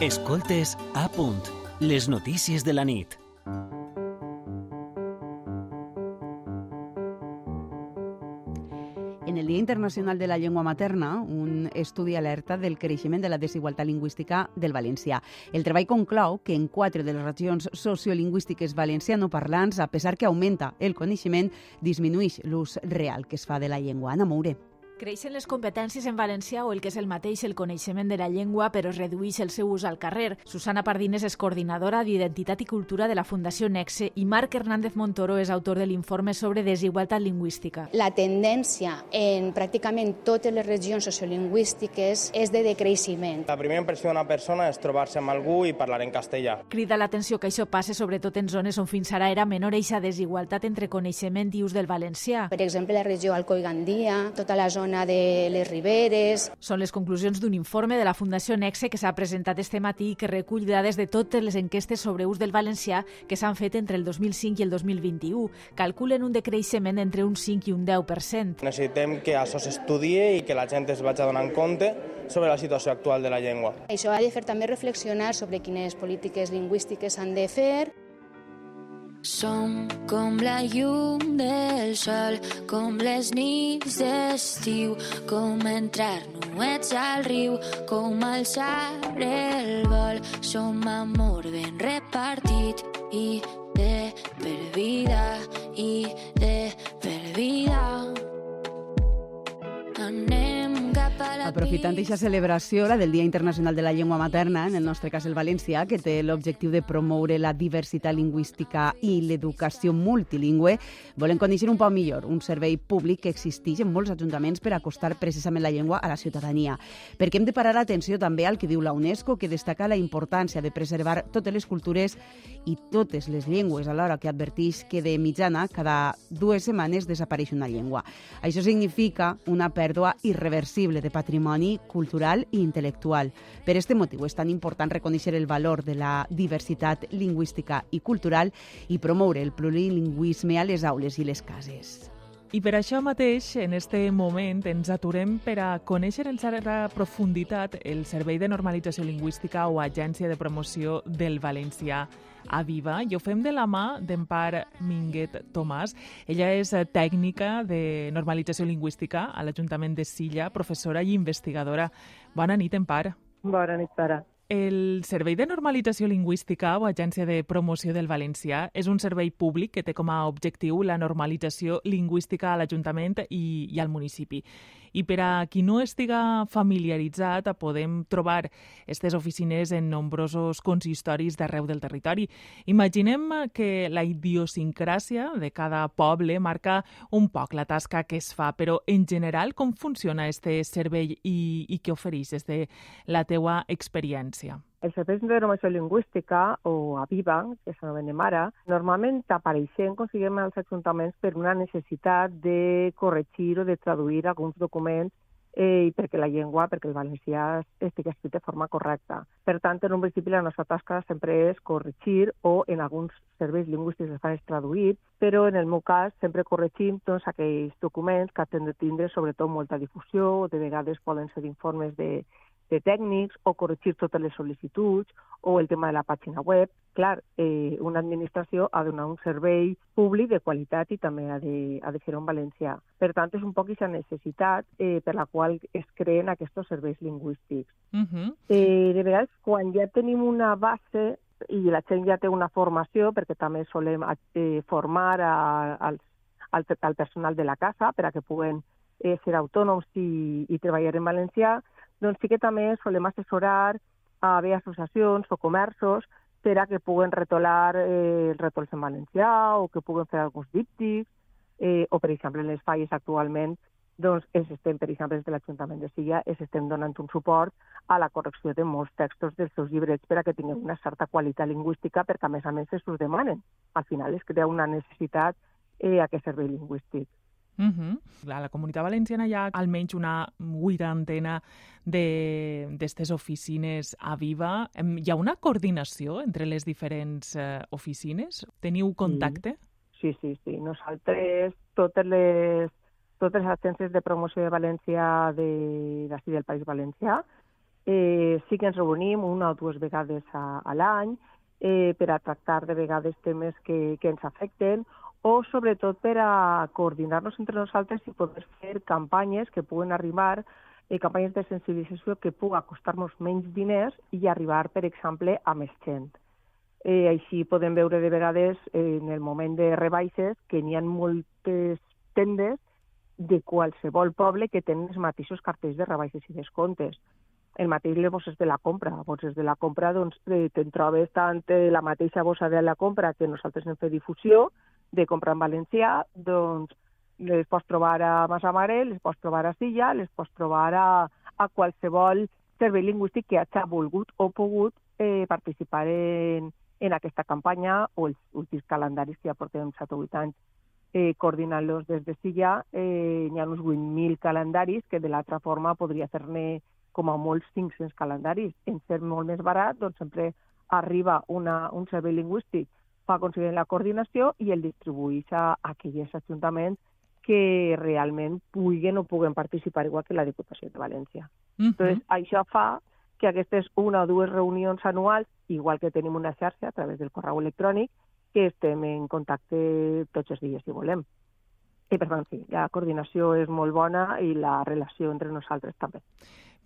Escoltes a punt. Les notícies de la nit. En el Dia Internacional de la Llengua Materna, un estudi alerta del creixement de la desigualtat lingüística del valencià. El treball conclou que en quatre de les regions sociolingüístiques valencianoparlants, a pesar que augmenta el coneixement, disminueix l'ús real que es fa de la llengua. Anna Moure. Creixen les competències en valencià o el que és el mateix el coneixement de la llengua, però es redueix el seu ús al carrer. Susana Pardines és coordinadora d'Identitat i Cultura de la Fundació Nexe i Marc Hernández Montoro és autor de l'informe sobre desigualtat lingüística. La tendència en pràcticament totes les regions sociolingüístiques és de decreixement. La primera impressió d'una persona és trobar-se amb algú i parlar en castellà. Crida l'atenció que això passe sobretot en zones on fins ara era menor eixa desigualtat entre coneixement i ús del valencià. Per exemple, la regió Alcoi-Gandia, tota la zona zona de les Riberes. Són les conclusions d'un informe de la Fundació Nexe que s'ha presentat este matí i que recull dades de totes les enquestes sobre ús del valencià que s'han fet entre el 2005 i el 2021. Calculen un decreixement entre un 5 i un 10%. Necessitem que això s'estudie i que la gent es vagi donant compte sobre la situació actual de la llengua. Això ha de fer també reflexionar sobre quines polítiques lingüístiques s'han de fer. Som com la llum del sol, com les nits d'estiu, com entrar nuets al riu, com alçar el vol. Som amor ben repartit i de per vida, i Aprofitant aquesta celebració, la del Dia Internacional de la Llengua Materna, en el nostre cas el valencià, que té l'objectiu de promoure la diversitat lingüística i l'educació multilingüe, volen conèixer un poc millor un servei públic que existeix en molts ajuntaments per acostar precisament la llengua a la ciutadania. Perquè hem de parar atenció també al que diu la UNESCO, que destaca la importància de preservar totes les cultures i totes les llengües, alhora que adverteix que de mitjana cada dues setmanes desapareix una llengua. Això significa una pèrdua irreversible de patrimoni cultural i intel·lectual. Per aquest motiu és tan important reconèixer el valor de la diversitat lingüística i cultural i promoure el plurilingüisme a les aules i les cases. I per això mateix, en este moment, ens aturem per a conèixer en certa profunditat el Servei de Normalització Lingüística o Agència de Promoció del Valencià a Viva i ho fem de la mà d'Empar Minguet Tomàs. Ella és tècnica de normalització lingüística a l'Ajuntament de Silla, professora i investigadora. Bona nit, Empar. Bona nit, Sara. El Servei de Normalització Lingüística o Agència de Promoció del Valencià és un servei públic que té com a objectiu la normalització lingüística a l'Ajuntament i, i al municipi. I per a qui no estiga familiaritzat, podem trobar aquestes oficines en nombrosos consistoris d'arreu del territori. Imaginem que la idiosincràsia de cada poble marca un poc la tasca que es fa, però en general com funciona este servei i, i què ofereix des de la teua experiència? Els serveis de normació lingüística, o AVIVA, que s'anomenem ara, normalment apareixen, consiguem als ajuntaments per una necessitat de corregir o de traduir alguns documents eh, i perquè la llengua, perquè el valencià estigui escrit de forma correcta. Per tant, en un principi la nostra tasca sempre és corregir o en alguns serveis lingüístics es fan és traduir, però en el meu cas sempre corregim doncs, aquells documents que han de tindre sobretot molta difusió, de vegades poden ser informes de, de tècnics o corregir totes les sol·licituds o el tema de la pàgina web. Clar, eh, una administració ha de donar un servei públic de qualitat i també ha de, ha de fer un valencià. Per tant, és un poc aquesta necessitat eh, per la qual es creen aquests serveis lingüístics. Uh -huh. eh, de vegades, quan ja tenim una base i la gent ja té una formació, perquè també solem eh, formar a, al, al, al personal de la casa per a que puguen eh, ser autònoms i, i treballar en valencià, doncs sí que també solem assessorar a bé associacions o comerços per a que puguen retolar eh, els retols en valencià o que puguen fer alguns díptics, eh, o per exemple en les falles actualment doncs es estem, per exemple, des de l'Ajuntament de Silla, es estem donant un suport a la correcció de molts textos dels seus llibrets per a que tinguin una certa qualitat lingüística perquè, a més a més, es us demanen. Al final es crea una necessitat eh, a aquest servei lingüístic. Uh -huh. A la comunitat valenciana hi ha almenys una vuitantena d'aquestes oficines a Viva. Hi ha una coordinació entre les diferents eh, oficines? Teniu contacte? Sí, sí, sí. Nosaltres, totes les, totes les agències de promoció de València de d'ací del País Valencià, Eh, sí que ens reunim una o dues vegades a, a l'any eh, per a tractar de vegades temes que, que ens afecten o sobretot per a coordinar-nos entre nosaltres i poder fer campanyes que puguen arribar eh, campanyes de sensibilització que pugui costar-nos menys diners i arribar, per exemple, a més gent. Eh, així podem veure de vegades eh, en el moment de rebaixes que n'hi ha moltes tendes de qualsevol poble que tenen els mateixos cartells de rebaixes i descomptes. El mateix les bosses de la compra. Bosses de la compra, doncs, eh, te'n trobes tant eh, la mateixa bossa de la compra que nosaltres hem fet difusió de comprar en valencià, doncs les pots trobar a Massamare, les pots trobar a Silla, les pots trobar a, a qualsevol servei lingüístic que hagi volgut o pogut eh, participar en, en aquesta campanya o els últims calendaris que ja portem 7 o 8 anys eh, coordinant-los des de Silla. Eh, hi ha uns 8.000 calendaris que de l'altra forma podria fer-ne com a molts 500 calendaris. En ser molt més barat, doncs sempre arriba una, un servei lingüístic, fa aconseguir la coordinació i el distribueix a, aquells ajuntaments que realment puguin o puguen participar igual que la Diputació de València. Uh -huh. Entonces, això fa que aquestes una o dues reunions anuals, igual que tenim una xarxa a través del correu electrònic, que estem en contacte tots els dies si volem. I per tant, sí, la coordinació és molt bona i la relació entre nosaltres també.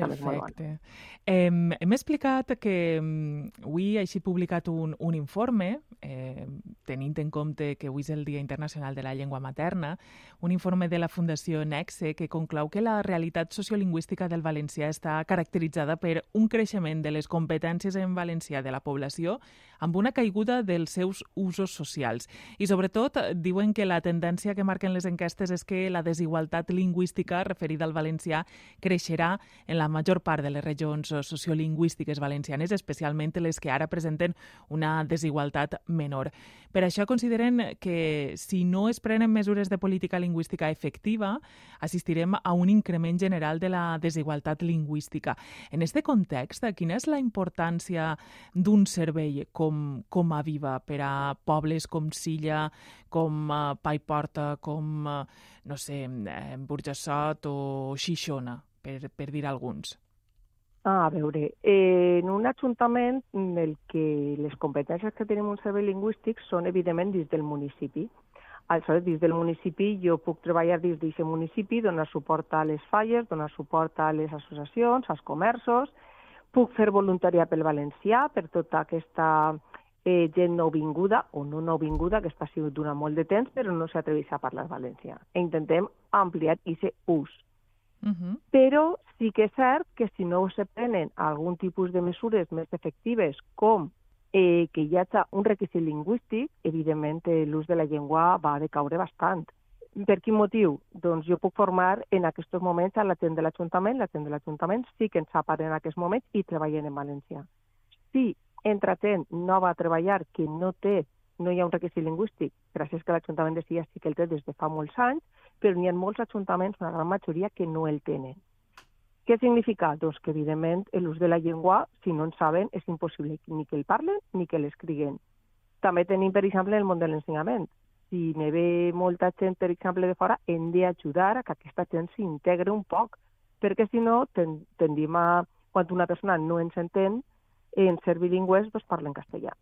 Perfecte. Eh, hem explicat que avui així publicat un, un informe, eh, tenint en compte que avui és el Dia Internacional de la Llengua Materna, un informe de la Fundació Nexe que conclou que la realitat sociolingüística del valencià està caracteritzada per un creixement de les competències en valencià de la població amb una caiguda dels seus usos socials. I sobretot diuen que la tendència que marquen les enquestes és que la desigualtat lingüística referida al valencià creixerà en la major part de les regions sociolingüístiques valencianes, especialment les que ara presenten una desigualtat menor. Per això consideren que si no es prenen mesures de política lingüística efectiva, assistirem a un increment general de la desigualtat lingüística. En aquest context, quina és la importància d'un servei com com, a viva per a pobles com Silla, com uh, Paiporta, com, uh, no sé, eh, Burjassot o Xixona, per, per dir alguns? Ah, a veure, eh, en un ajuntament en el que les competències que tenim un servei lingüístic són evidentment dins del municipi. Aleshores, dins del municipi jo puc treballar dins d'aquest municipi, donar suport a les falles, donar suport a les associacions, als comerços, puc fer voluntariat pel valencià, per tota aquesta eh, gent nouvinguda o no nouvinguda, que està sigut durant molt de temps, però no s'atreveix a parlar valencià. E intentem ampliar aquest ús. Uh -huh. Però sí que és cert que si no se prenen algun tipus de mesures més efectives, com eh, que hi hagi un requisit lingüístic, evidentment l'ús de la llengua va decaure bastant. Per quin motiu? Doncs jo puc formar en aquests moments a la gent de l'Ajuntament, la gent de l'Ajuntament sí que ens sap en aquests moments i treballen en valencià. Si entra gent nova a treballar que no té, no hi ha un requisit lingüístic, gràcies que l'Ajuntament de Silla sí que el té des de fa molts anys, però n'hi ha molts ajuntaments, una gran majoria, que no el tenen. Què significa? Doncs que, evidentment, l'ús de la llengua, si no en saben, és impossible ni que el parlen ni que l'escriguen. També tenim, per exemple, el món de l'ensenyament si ne ve molta gent, per exemple, de fora, hem d'ajudar a que aquesta gent s'integre un poc, perquè si no ten, tendim a, quan una persona no ens entén, en ser bilingües doncs parlen castellà.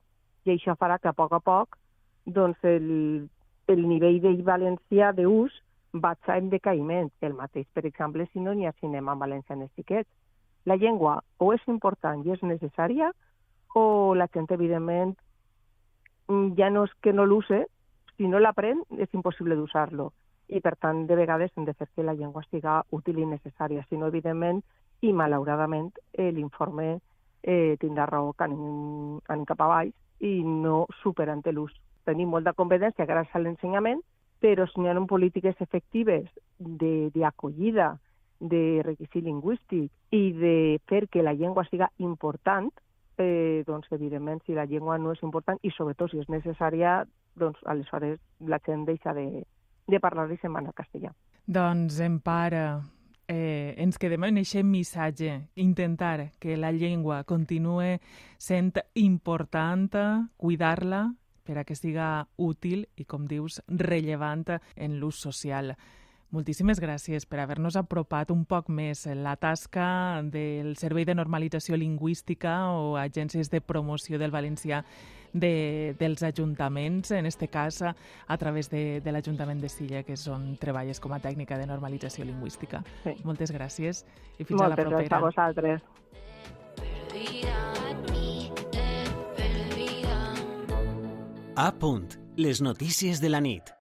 I això farà que a poc a poc doncs el, el nivell de valencià d'ús vaig en decaïment. El mateix, per exemple, si no n'hi ha cinema en valencià en estiquets. La llengua o és important i és necessària o la gent, evidentment, ja no és que no l'use, si no l'aprèn és impossible d'usar-lo i per tant de vegades hem de fer que la llengua siga útil i necessària, si no evidentment i malauradament eh, l'informe eh, tindrà raó que anem, anem cap a baix i no superant l'ús. Tenim molta competència gràcies a l'ensenyament, però si no hi ha polítiques efectives d'acollida, de, de requisit lingüístic i de fer que la llengua siga important, eh, doncs evidentment si la llengua no és important i sobretot si és necessària, doncs aleshores la gent deixa de, de parlar i se'n va al castellà. Doncs, Empara, eh, ens quedem en aquest missatge, intentar que la llengua continue sent important, cuidar-la per a que siga útil i, com dius, rellevant en l'ús social. Moltíssimes gràcies per haver-nos apropat un poc més la tasca del Servei de Normalització Lingüística o agències de promoció del valencià de, dels ajuntaments, en este cas a través de, de l'Ajuntament de Silla, que és on treballes com a tècnica de normalització lingüística. Sí. Moltes gràcies i fins Moltes a la propera. Moltes gràcies a vosaltres. A punt. Les notícies de la nit.